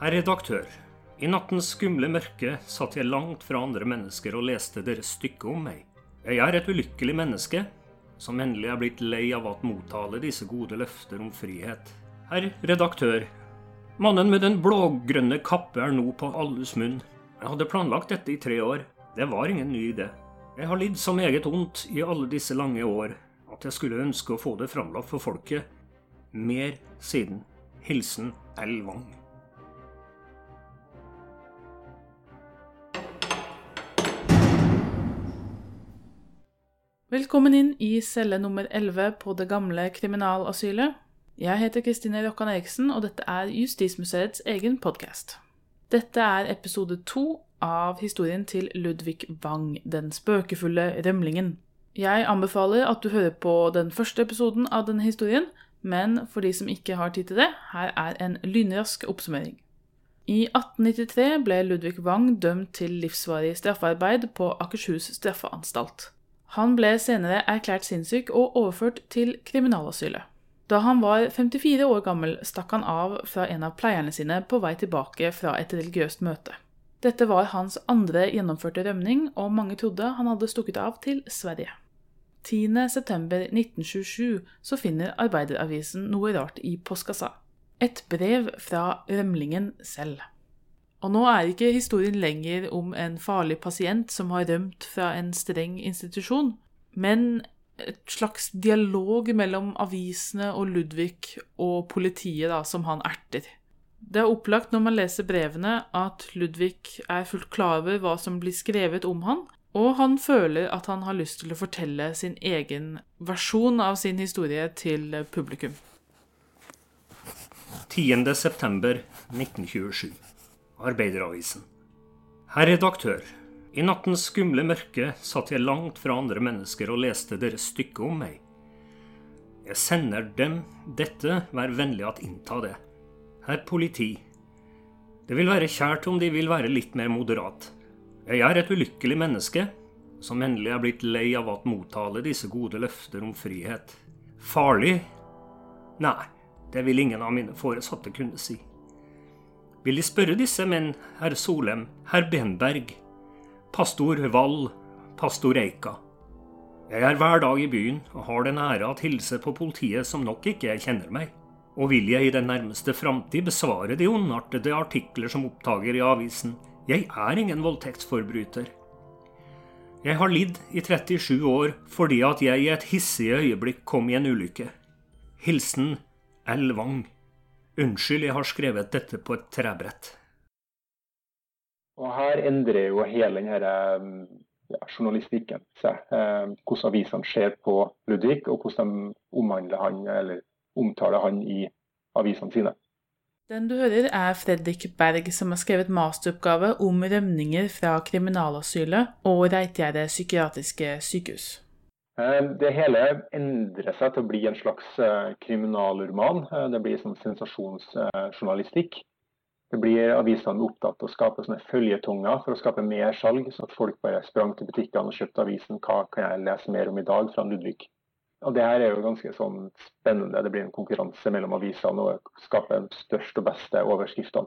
Herr redaktør. I nattens skumle mørke satt jeg langt fra andre mennesker og leste deres stykke om meg. Jeg er et ulykkelig menneske, som endelig er blitt lei av at mottale disse gode løfter om frihet. Herr redaktør. Mannen med den blågrønne kappe er nå på alles munn. Jeg hadde planlagt dette i tre år. Det var ingen ny idé. Jeg har lidd så meget ondt i alle disse lange år at jeg skulle ønske å få det framlagt for folket. Mer siden. Hilsen L. Wang. Velkommen inn i celle nummer 11 på det gamle kriminalasylet. Jeg heter Kristine Rokkan Eriksen, og dette er Justismuseets egen podkast. Dette er episode to av historien til Ludvig Wang, den spøkefulle rømlingen. Jeg anbefaler at du hører på den første episoden av denne historien, men for de som ikke har tid til det, her er en lynrask oppsummering. I 1893 ble Ludvig Wang dømt til livsvarig straffearbeid på Akershus straffeanstalt. Han ble senere erklært sinnssyk og overført til kriminalasylet. Da han var 54 år gammel, stakk han av fra en av pleierne sine på vei tilbake fra et religiøst møte. Dette var hans andre gjennomførte rømning, og mange trodde han hadde stukket av til Sverige. 10.9.1927 så finner Arbeideravisen noe rart i postkassa. Et brev fra rømlingen selv. Og nå er ikke historien lenger om en farlig pasient som har rømt fra en streng institusjon, men et slags dialog mellom avisene og Ludvig og politiet da, som han erter. Det er opplagt når man leser brevene at Ludvig er fullt klar over hva som blir skrevet om han, og han føler at han har lyst til å fortelle sin egen versjon av sin historie til publikum. 10.9.1927. Arbeideravisen. Herr redaktør. I nattens skumle mørke satt jeg langt fra andre mennesker og leste deres stykke om meg. Jeg sender dem dette, vær vennlig at innta det. Herr politi. Det vil være kjært om de vil være litt mer moderat. Jeg er et ulykkelig menneske, som endelig er blitt lei av at mottale disse gode løfter om frihet. Farlig? Nei, det vil ingen av mine foresatte kunne si. Vil De spørre disse menn, herr Solem, herr Benberg, pastor Wall, pastor Eika? Jeg er hver dag i byen og har den ære at hilse på politiet som nok ikke kjenner meg. Og vil jeg i den nærmeste framtid besvare de ondartede artikler som opptager i avisen. Jeg er ingen voldtektsforbryter. Jeg har lidd i 37 år fordi at jeg i et hissig øyeblikk kom i en ulykke. Hilsen L. Wang. Unnskyld, jeg har skrevet dette på et trebrett. Og Her endrer jo hele denne ja, journalistikken seg. Eh, hvordan avisene ser på Ludvig, og hvordan de omhandler han, eller omtaler han i avisene sine. Den du hører, er Fredrik Berg, som har skrevet masteroppgave om rømninger fra kriminalasylet og Reitgjerdet psykiatriske sykehus. Det hele endrer seg til å bli en slags kriminalroman. Det blir sånn sensasjonsjournalistikk. Det blir avisene opptatt av å skape sånne følgetonger for å skape mer salg, så at folk bare sprang til butikkene og kjøpte avisen. Hva kan jeg lese mer om i dag fra Ludvig? Og Det her er jo ganske sånn spennende. Det blir en konkurranse mellom avisene og skape de største og beste overskriftene.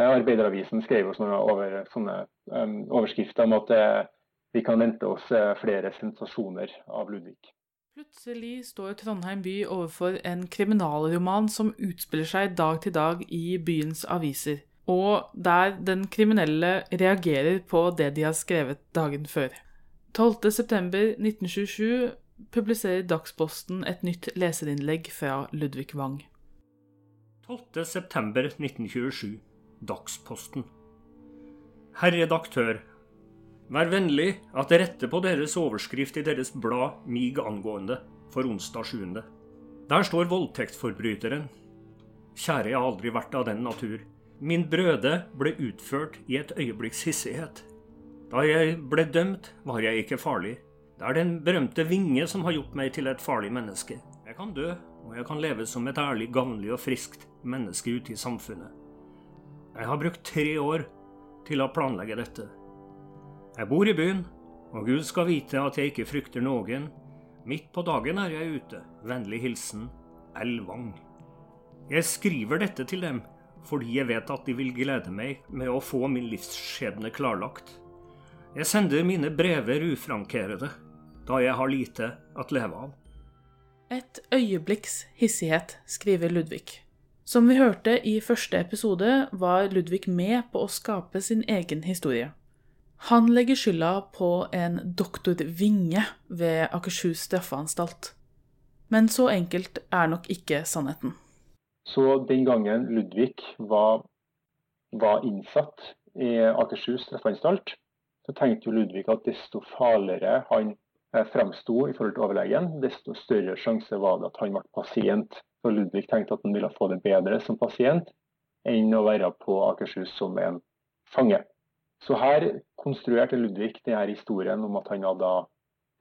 Arbeideravisen skrev jo sånne, over, sånne um, overskrifter om at uh, vi kan vente oss flere sensasjoner av Ludvig. Plutselig står Trondheim by overfor en kriminalroman som utspiller seg dag til dag i byens aviser, og der den kriminelle reagerer på det de har skrevet dagen før. 12.9.1927 publiserer Dagsposten et nytt leserinnlegg fra Ludvig Wang. 12.9.1927 Dagsposten. Herr redaktør. Vær vennlig at rette på deres overskrift i deres blad Mig angående for onsdag 7. Der står voldtektsforbryteren. Kjære, jeg har aldri vært av den natur. Min brøde ble utført i et øyeblikks hissighet. Da jeg ble dømt, var jeg ikke farlig. Det er den berømte vinge som har gjort meg til et farlig menneske. Jeg kan dø, og jeg kan leve som et ærlig, gavnlig og friskt menneske ute i samfunnet. Jeg har brukt tre år til å planlegge dette. Jeg bor i byen, og Gud skal vite at jeg ikke frykter noen. Midt på dagen er jeg ute. Vennlig hilsen L. Wang. Jeg skriver dette til dem fordi jeg vet at de vil glede meg med å få min livsskjebne klarlagt. Jeg sender mine brever ufrankerede, da jeg har lite at leve av. Et øyeblikks hissighet, skriver Ludvig. Som vi hørte i første episode, var Ludvig med på å skape sin egen historie. Han legger skylda på en doktor Vinge ved Akershus straffeanstalt. Men så enkelt er nok ikke sannheten. Så den gangen Ludvig var, var innsatt i Akershus straffeanstalt, så tenkte jo Ludvig at desto farligere han eh, fremsto i forhold til overlegen, desto større sjanse var det at han ble pasient. Så Ludvig tenkte at han ville få det bedre som pasient enn å være på Akershus som en fange. Så her konstruerte Ludvig denne historien om at han hadde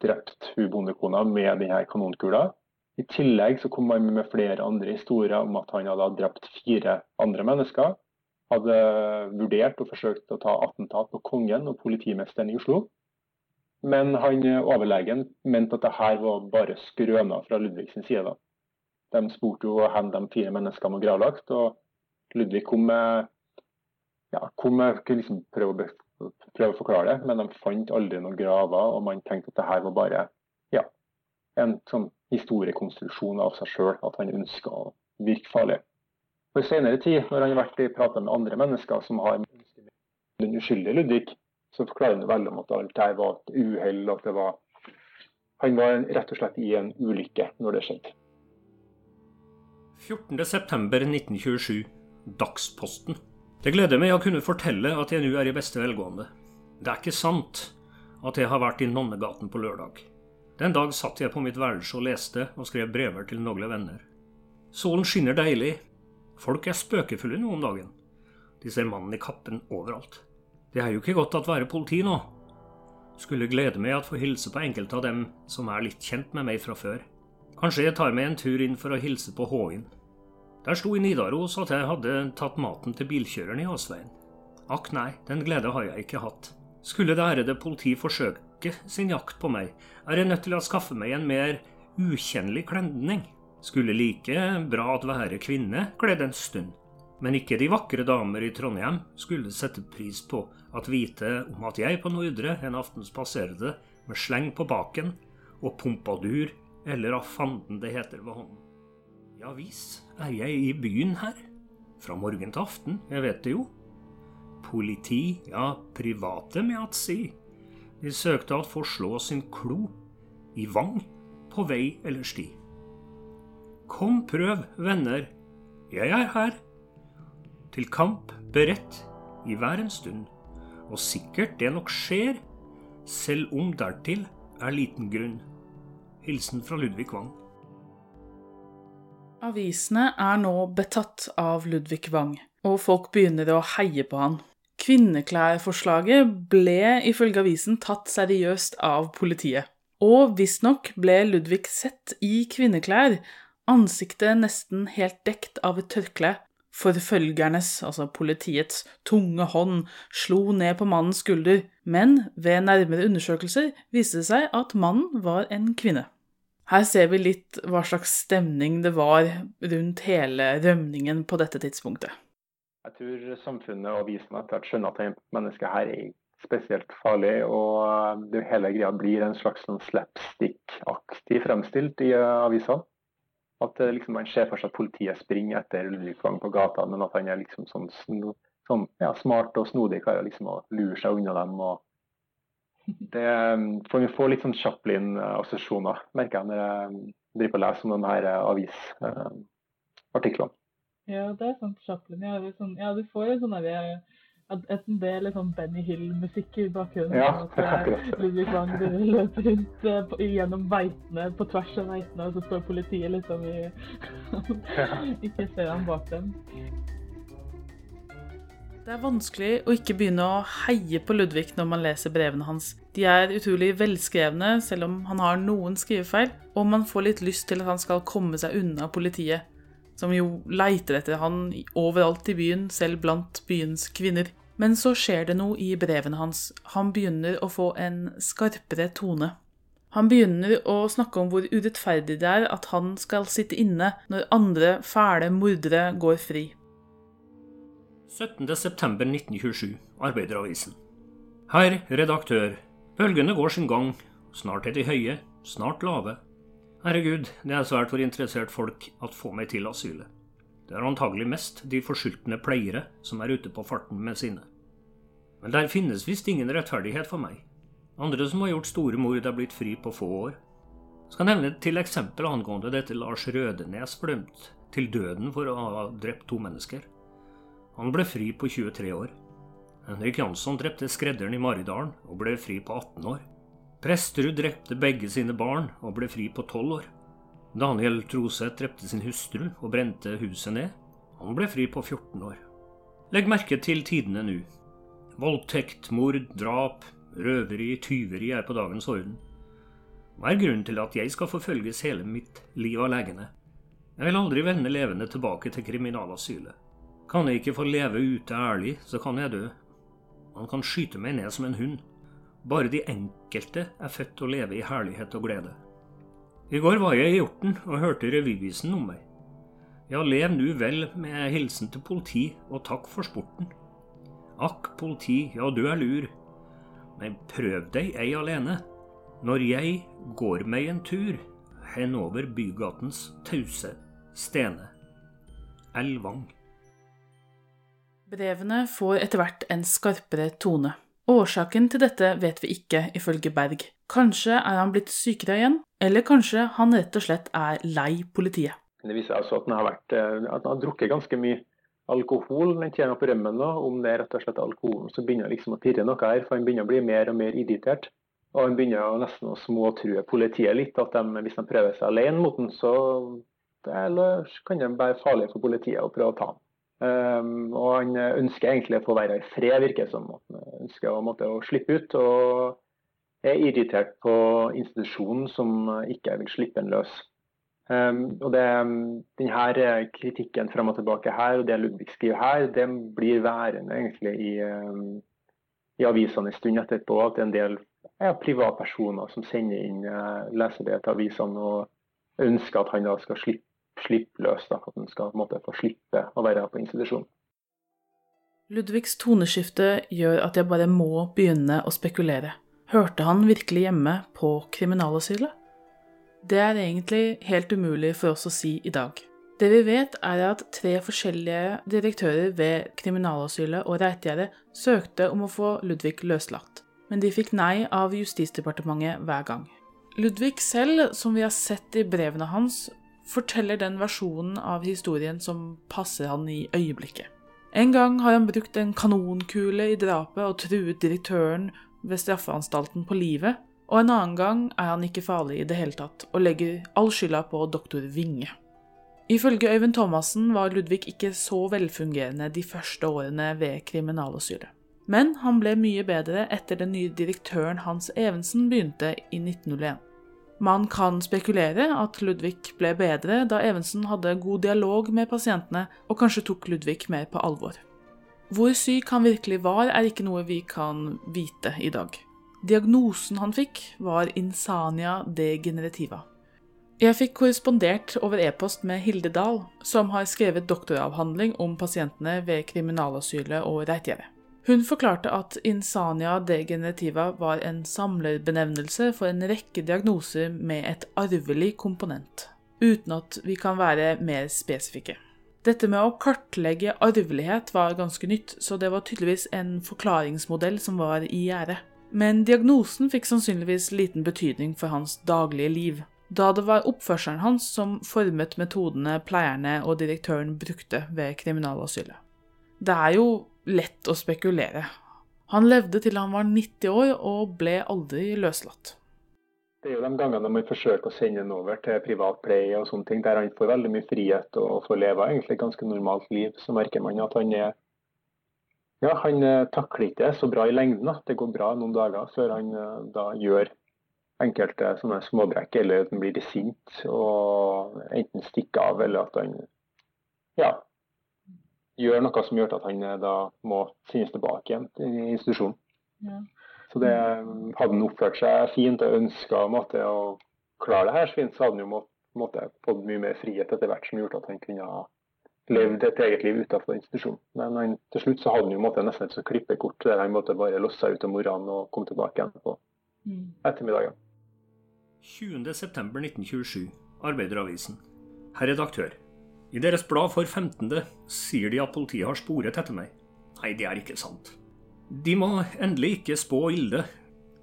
drept hun bondekona med denne kanonkula. I tillegg så kom han med flere andre historier om at han hadde drept fire andre mennesker. Hadde vurdert og forsøkt å ta attentat på kongen og politimesteren i Oslo. Men han overlegen mente at dette var bare skrøner fra Ludvig sin side. De spurte jo hvor de fire menneskene var gravlagt, og Ludvig kom med ja, kom med liksom prøve, prøve, å forklare det, men de fant aldri noen graver, og man tenkte at det her var bare ja, en sånn historiekonstruksjon av seg sjøl, at han ønska å virke farlig. For senere tid, når han har vært i prata med andre mennesker som har den uskyldige Ludvig, så forklarer han veldig om at alt det var et uhell. at det var Han var rett og slett i en ulykke når det skjedde. 14.9.1927. Dagsposten. Det gleder meg å kunne fortelle at jeg nå er i beste velgående. Det er ikke sant at jeg har vært i Nonnegaten på lørdag. Den dag satt jeg på mitt værelse og leste og skrev brever til noen venner. Solen skinner deilig. Folk er spøkefulle nå om dagen. De ser mannen i kappen overalt. Det er jo ikke godt at være politi nå. Skulle glede meg at få hilse på enkelte av dem som er litt kjent med meg fra før. Kanskje jeg tar meg en tur inn for å hilse på H-in. Der sto i Nidaros at jeg hadde tatt maten til bilkjøreren i Åsveien. Akk nei, den glede har jeg ikke hatt. Skulle det ærede politi forsøke sin jakt på meg, er jeg nødt til å skaffe meg en mer ukjennelig kledning. Skulle like bra at være kvinne kledd en stund. Men ikke de vakre damer i Trondheim skulle sette pris på at vite om at jeg på Nordre en aftens spaserte med sleng på baken og pompadur, eller hva fanden det heter ved hånden. Ja visst er jeg i byen her. Fra morgen til aften, jeg vet det jo. Politi, ja, private med at si. De søkte at få slå sin klo i vang på vei eller sti. Kom, prøv, venner, jeg er her. Til kamp beredt i hver en stund, og sikkert det nok skjer, selv om dertil er liten grunn. Hilsen fra Ludvig Wang. Avisene er nå betatt av Ludvig Wang, og folk begynner å heie på han. Kvinneklærforslaget ble ifølge avisen tatt seriøst av politiet. Og visstnok ble Ludvig sett i kvinneklær, ansiktet nesten helt dekt av et tørkle. Forfølgernes, altså politiets, tunge hånd slo ned på mannens skulder, men ved nærmere undersøkelser viste det seg at mannen var en kvinne. Her ser vi litt hva slags stemning det var rundt hele rømningen på dette tidspunktet. Jeg tror samfunnet og avisene etter hvert skjønner at dette mennesket her er spesielt farlig. Og det hele greia blir en slags sånn slapstick-aktig fremstilt i avisene. At liksom, man ser for seg at politiet springer etter Ludvig på gata, men at han er liksom sånn, sånn ja, smart og snodig klarer liksom å lure seg unna dem. og det får Vi får litt sånn Chaplin-assosiasjoner, merker jeg når jeg driver og leser om de her avisartiklene. Ja, det er sant. Chaplin. Ja, sånn, ja du får en sånn derre et del sånn Benny Hill-musikk i bakgrunnen. Ja, akkurat. Ludvig Wang løper rundt uh, gjennom veitene, på tvers av veitene, og så står politiet liksom i Ikke ser han bak dem. Det er vanskelig å ikke begynne å heie på Ludvig når man leser brevene hans. De er utrolig velskrevne, selv om han har noen skrivefeil, og man får litt lyst til at han skal komme seg unna politiet som jo leiter etter han overalt i byen, selv blant byens kvinner. Men så skjer det noe i brevene hans. Han begynner å få en skarpere tone. Han begynner å snakke om hvor urettferdig det er at han skal sitte inne når andre fæle mordere går fri. 17.9.1927, Arbeideravisen. Herr redaktør. Bølgene går sin gang. Snart er de høye, snart lave. Herregud, det er svært for interessert folk at få meg til asylet. Det er antagelig mest de forsultne pleiere som er ute på farten med sine. Men der finnes visst ingen rettferdighet for meg. Andre som har gjort store mord, er blitt fri på få år. Skal nevne til eksempel angående dette Lars Rødenes blømt til døden for å ha drept to mennesker. Han ble fri på 23 år. Henrik Jansson drepte skredderen i Maridalen og ble fri på 18 år. Presterud drepte begge sine barn og ble fri på 12 år. Daniel Troseth drepte sin hustru og brente huset ned. Han ble fri på 14 år. Legg merke til tidene nå. Voldtekt, mord, drap, røveri, tyveri er på dagens orden. Hva er grunnen til at jeg skal forfølges hele mitt liv av legene? Jeg vil aldri vende levende tilbake til kriminalasylet. Kan jeg ikke få leve ute ærlig, så kan jeg dø. Man kan skyte meg ned som en hund. Bare de enkelte er født til å leve i herlighet og glede. I går var jeg i Hjorten og hørte revyvisen om meg. Ja, lev nu vel med hilsen til politi, og takk for sporten. Akk, politi, ja, du er lur. Men prøv deg ei alene. Når jeg går meg en tur henover bygatens tause stene. Elvang. Brevene får etter hvert en skarpere tone. Årsaken til dette vet vi ikke, ifølge Berg. Kanskje er han blitt sykere igjen, eller kanskje han rett og slett er lei politiet. Det viser altså at han har, vært, eh, at han har drukket ganske mye alkohol den tida på rømmen. nå, Om det er rett og slett alkoholen som begynner liksom å pirre noe her, for han begynner å bli mer og mer irritert. Og han begynner nesten å småtrue politiet litt. at de, Hvis de prøver seg alene mot den, så det kan det være farlig for politiet å prøve å ta ham. Um, og han ønsker egentlig å få være i fred, virker det som. Han ønsker å, måtte, å slippe ut. og er irritert på institusjonen som ikke vil slippe en løs. Um, og det, denne kritikken frem og tilbake her, og det Ludvig skriver her, det blir værende egentlig i, um, i avisene en stund etterpå. At det er en del ja, privatpersoner som sender inn uh, leserbrev til avisene og ønsker at han da skal slippe slippe løs. Da, at han skal måte, få slippe å være på institusjon. Ludvigs toneskifte gjør at jeg bare må begynne å spekulere. Hørte han virkelig hjemme på kriminalasylet? Det er egentlig helt umulig for oss å si i dag. Det vi vet, er at tre forskjellige direktører ved kriminalasylet og Reitgjerdet søkte om å få Ludvig løslatt, men de fikk nei av Justisdepartementet hver gang. Ludvig selv, som vi har sett i brevene hans, forteller den versjonen av historien som passer han i øyeblikket. En gang har han brukt en kanonkule i drapet og truet direktøren ved straffeanstalten på livet, og en annen gang er han ikke farlig i det hele tatt og legger all skylda på doktor Winge. Ifølge Øyvind Thomassen var Ludvig ikke så velfungerende de første årene ved kriminalasylet. Men han ble mye bedre etter den nye direktøren Hans Evensen begynte i 1901. Man kan spekulere at Ludvig ble bedre da Evensen hadde god dialog med pasientene og kanskje tok Ludvig mer på alvor. Hvor syk han virkelig var, er ikke noe vi kan vite i dag. Diagnosen han fikk, var insania degenerativa. Jeg fikk korrespondert over e-post med Hilde Dahl, som har skrevet doktoravhandling om pasientene ved kriminalasylet og Reitgjerdet. Hun forklarte at insania degenerativa var en samlerbenevnelse for en rekke diagnoser med et arvelig komponent, uten at vi kan være mer spesifikke. Dette med å kartlegge arvelighet var ganske nytt, så det var tydeligvis en forklaringsmodell som var i gjære. Men diagnosen fikk sannsynligvis liten betydning for hans daglige liv, da det var oppførselen hans som formet metodene pleierne og direktøren brukte ved kriminalasylet. Det er jo lett å spekulere. Han levde til han var 90 år og ble aldri løslatt. Det er jo de gangene man forsøker å sende ham over til privat pleie og sånne ting, der han får veldig mye frihet og får leve egentlig et ganske normalt liv, så merker man at han er ja, han eh, takler ikke det så bra i lengden. Da. Det går bra noen dager før han eh, da gjør enkelte sånne småbrekk, eller at han blir sint og enten stikker av, eller at han ja, gjør noe som gjør at han eh, da må sendes tilbake igjen til institusjonen. Ja. Så det, Hadde han oppført seg fint og ønska å klare det her, så hadde han jo måtte, måtte fått mye mer frihet etter hvert, som gjorde at han kunne ha levd et eget liv utenfor institusjonen. Men han, til slutt så hadde han jo måtte, nesten et så klippekort der han måtte bare losse seg ut om morgenen og komme tilbake igjen på mm. ettermiddagen. 20.9.1927, Arbeideravisen. Herr redaktør. I deres blad for 15. sier de at politiet har sporet etter meg. Nei, det er ikke sant. De må endelig ikke spå ilde.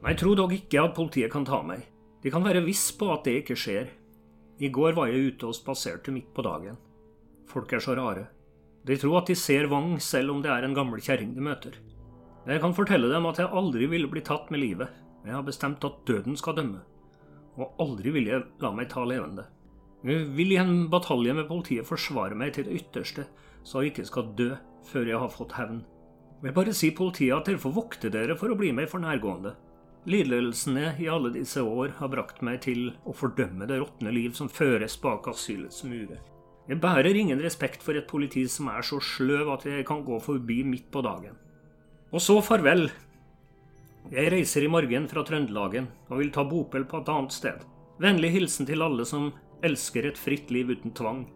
Men jeg tror dog ikke at politiet kan ta meg. De kan være viss på at det ikke skjer. I går var jeg ute og spaserte midt på dagen. Folk er så rare. De tror at de ser Wang selv om det er en gammel kjerring de møter. Jeg kan fortelle dem at jeg aldri ville bli tatt med livet. Jeg har bestemt at døden skal dømme. Og aldri vil jeg la meg ta levende. Jeg vil i en batalje med politiet forsvare meg til det ytterste, så jeg ikke skal dø før jeg har fått hevn. Jeg vil bare si politiet at dere får vokte dere for å bli meg for nærgående. Lidelsene i alle disse år har brakt meg til å fordømme det råtne liv som føres bak asylets murer. Jeg bærer ingen respekt for et politi som er så sløv at jeg kan gå forbi midt på dagen. Og så farvel. Jeg reiser i morgen fra Trøndelagen og vil ta bopel på et annet sted. Vennlig hilsen til alle som elsker et fritt liv uten tvang.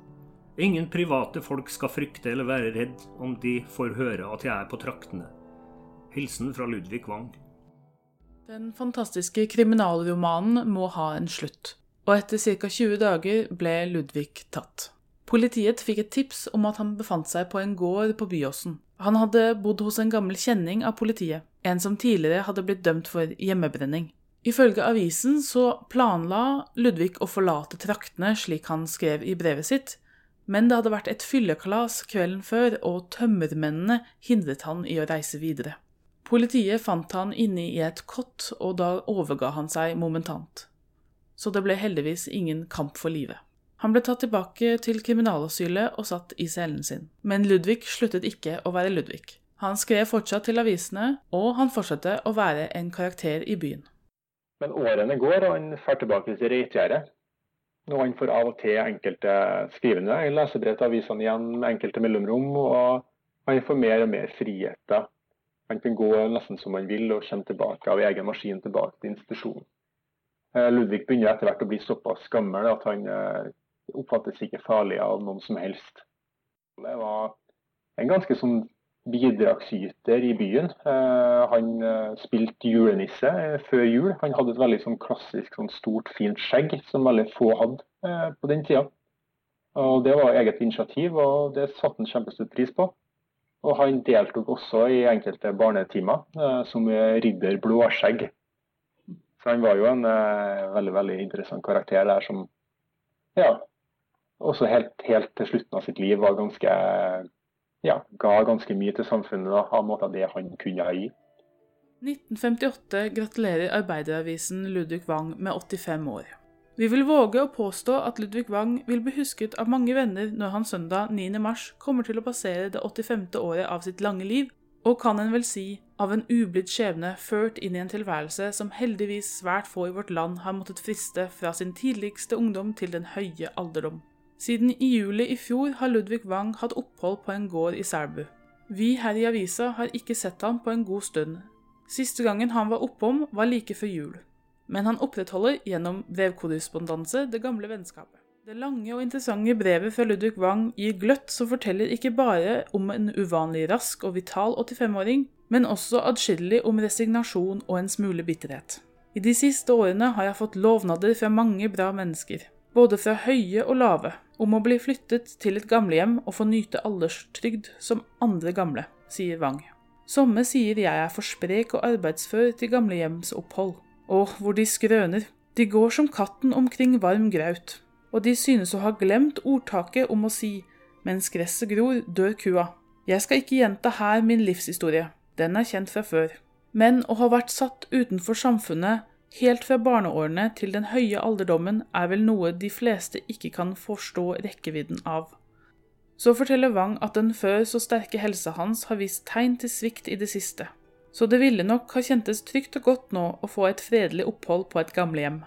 Ingen private folk skal frykte eller være redd om de får høre at jeg er på traktene. Hilsen fra Ludvig Wang. Den fantastiske kriminalromanen må ha en slutt, og etter ca. 20 dager ble Ludvig tatt. Politiet fikk et tips om at han befant seg på en gård på Byåsen. Han hadde bodd hos en gammel kjenning av politiet, en som tidligere hadde blitt dømt for hjemmebrenning. Ifølge avisen så planla Ludvig å forlate traktene slik han skrev i brevet sitt, men det hadde vært et fyllekalas kvelden før, og tømmermennene hindret han i å reise videre. Politiet fant han inne i et kott, og da overga han seg momentant. Så det ble heldigvis ingen kamp for livet. Han ble tatt tilbake til kriminalasylet og satt i cellen sin. Men Ludvig sluttet ikke å være Ludvig. Han skrev fortsatt til avisene, og han fortsatte å være en karakter i byen. Men årene går, og han drar tilbake til Reitgjerdet. Og han får av og til enkelte skrivende lesebrev til avisene igjen med enkelte mellomrom. Og han får mer og mer friheter. Han kan gå nesten som han vil, og kommer tilbake av egen maskin tilbake til institusjonen. Eh, Ludvig begynner etter hvert å bli såpass gammel at han eh, oppfattes ikke farlig av noen som helst. Det var en ganske sånn bidragsyter i byen. Uh, han uh, spilte julenisse uh, før jul. Han hadde et veldig sånn klassisk sånn stort, fint skjegg som veldig få hadde på den tida. Og Det var eget initiativ, og det satte han kjempestor pris på. Og Han deltok også i enkelte barnetimer som ridder Blåskjegg. Så han var jo en veldig veldig interessant karakter der som ja, også helt, helt, til slutten av sitt liv var ganske ja, ga ganske mye til samfunnet da, av måte det han kunne gi. 1958 gratulerer Arbeideravisen Ludvig Wang med 85 år. Vi vil våge å påstå at Ludvig Wang vil bli husket av mange venner når han søndag 9. mars kommer til å passere det 85. året av sitt lange liv, og kan en vel si av en ublidt skjebne ført inn i en tilværelse som heldigvis svært få i vårt land har måttet friste fra sin tidligste ungdom til den høye alderdom. Siden i juli i fjor har Ludvig Wang hatt opphold på en gård i Selbu. Vi her i avisa har ikke sett ham på en god stund. Siste gangen han var oppom, var like før jul. Men han opprettholder gjennom brevkorrespondanse det gamle vennskapet. Det lange og interessante brevet fra Ludvig Wang gir gløtt som forteller ikke bare om en uvanlig rask og vital 85-åring, men også adskillig om resignasjon og en smule bitterhet. I de siste årene har jeg fått lovnader fra mange bra mennesker både fra høye og lave, om å bli flyttet til et gamlehjem og få nyte alderstrygd som andre gamle, sier Wang. Somme sier jeg er for sprek og arbeidsfør til gamlehjemsopphold. Og hvor de skrøner. De går som katten omkring varm graut. Og de synes å ha glemt ordtaket om å si mens gresset gror, dør kua. Jeg skal ikke gjenta her min livshistorie, den er kjent fra før. Men å ha vært satt utenfor samfunnet Helt fra barneårene til den høye alderdommen er vel noe de fleste ikke kan forstå rekkevidden av. Så forteller Wang at den før så sterke helsa hans har vist tegn til svikt i det siste, så det ville nok ha kjentes trygt og godt nå å få et fredelig opphold på et gamlehjem.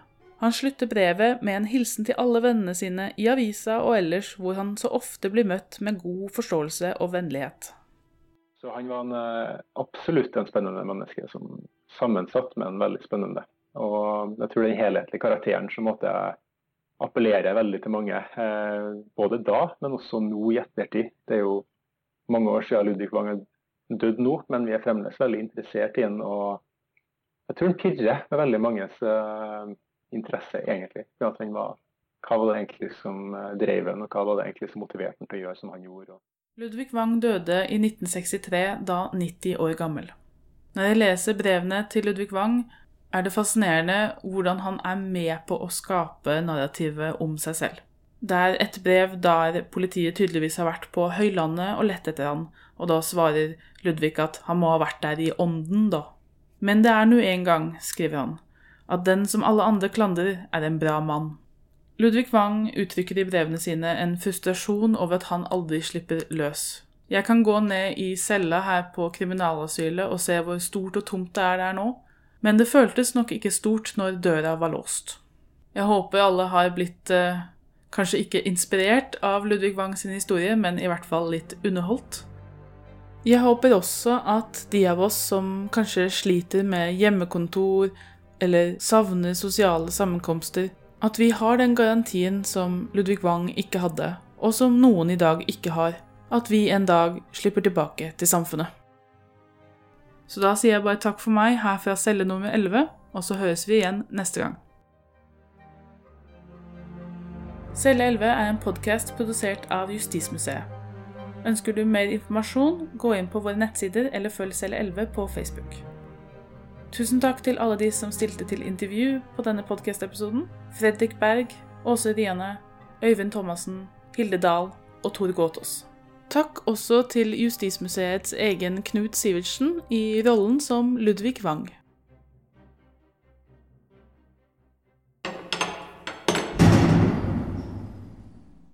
Han slutter brevet med en hilsen til alle vennene sine i avisa og ellers hvor han så ofte blir møtt med god forståelse og vennlighet. Så han var en, eh, absolutt en spennende menneske, som sammensatt med en veldig spennende og jeg tror den helhetlige karakteren som måtte jeg appellerer veldig til mange. Eh, både da, men også nå i ettertid. Det er jo mange år siden Ludvig Wang er død nå, men vi er fremdeles veldig interessert i den. Og jeg tror den pirrer med veldig manges uh, interesse, egentlig. Hva var det egentlig som uh, drev den, og hva var det egentlig som motiverte den til å gjøre som han gjorde. Ludvig Wang døde i 1963, da 90 år gammel. Når jeg leser brevene til Ludvig Wang, er det fascinerende hvordan han er med på å skape narrativet om seg selv. Det er et brev der politiet tydeligvis har vært på høylandet og lett etter han, og da svarer Ludvig at han må ha vært der i ånden, da. Men det er nå en gang, skriver han, at den som alle andre klandrer, er en bra mann. Ludvig Wang uttrykker i brevene sine en frustrasjon over at han aldri slipper løs. Jeg kan gå ned i cella her på kriminalasylet og se hvor stort og tomt det er der nå, men det føltes nok ikke stort når døra var låst. Jeg håper alle har blitt eh, kanskje ikke inspirert av Ludvig Wang sin historie, men i hvert fall litt underholdt. Jeg håper også at de av oss som kanskje sliter med hjemmekontor eller savner sosiale sammenkomster, at vi har den garantien som Ludvig Wang ikke hadde, og som noen i dag ikke har, at vi en dag slipper tilbake til samfunnet. Så da sier jeg bare takk for meg her fra celle nummer 11, og så høres vi igjen neste gang. Celle 11 er en podkast produsert av Justismuseet. Ønsker du mer informasjon, gå inn på våre nettsider eller følg Celle 11 på Facebook. Tusen takk til alle de som stilte til intervju på denne podkast-episoden. Fredrik Berg, Åse Riane, Øyvind Thomassen, Hilde Dahl og Tor Gåtås. Takk også til Justismuseets egen Knut Sivertsen i rollen som Ludvig Wang.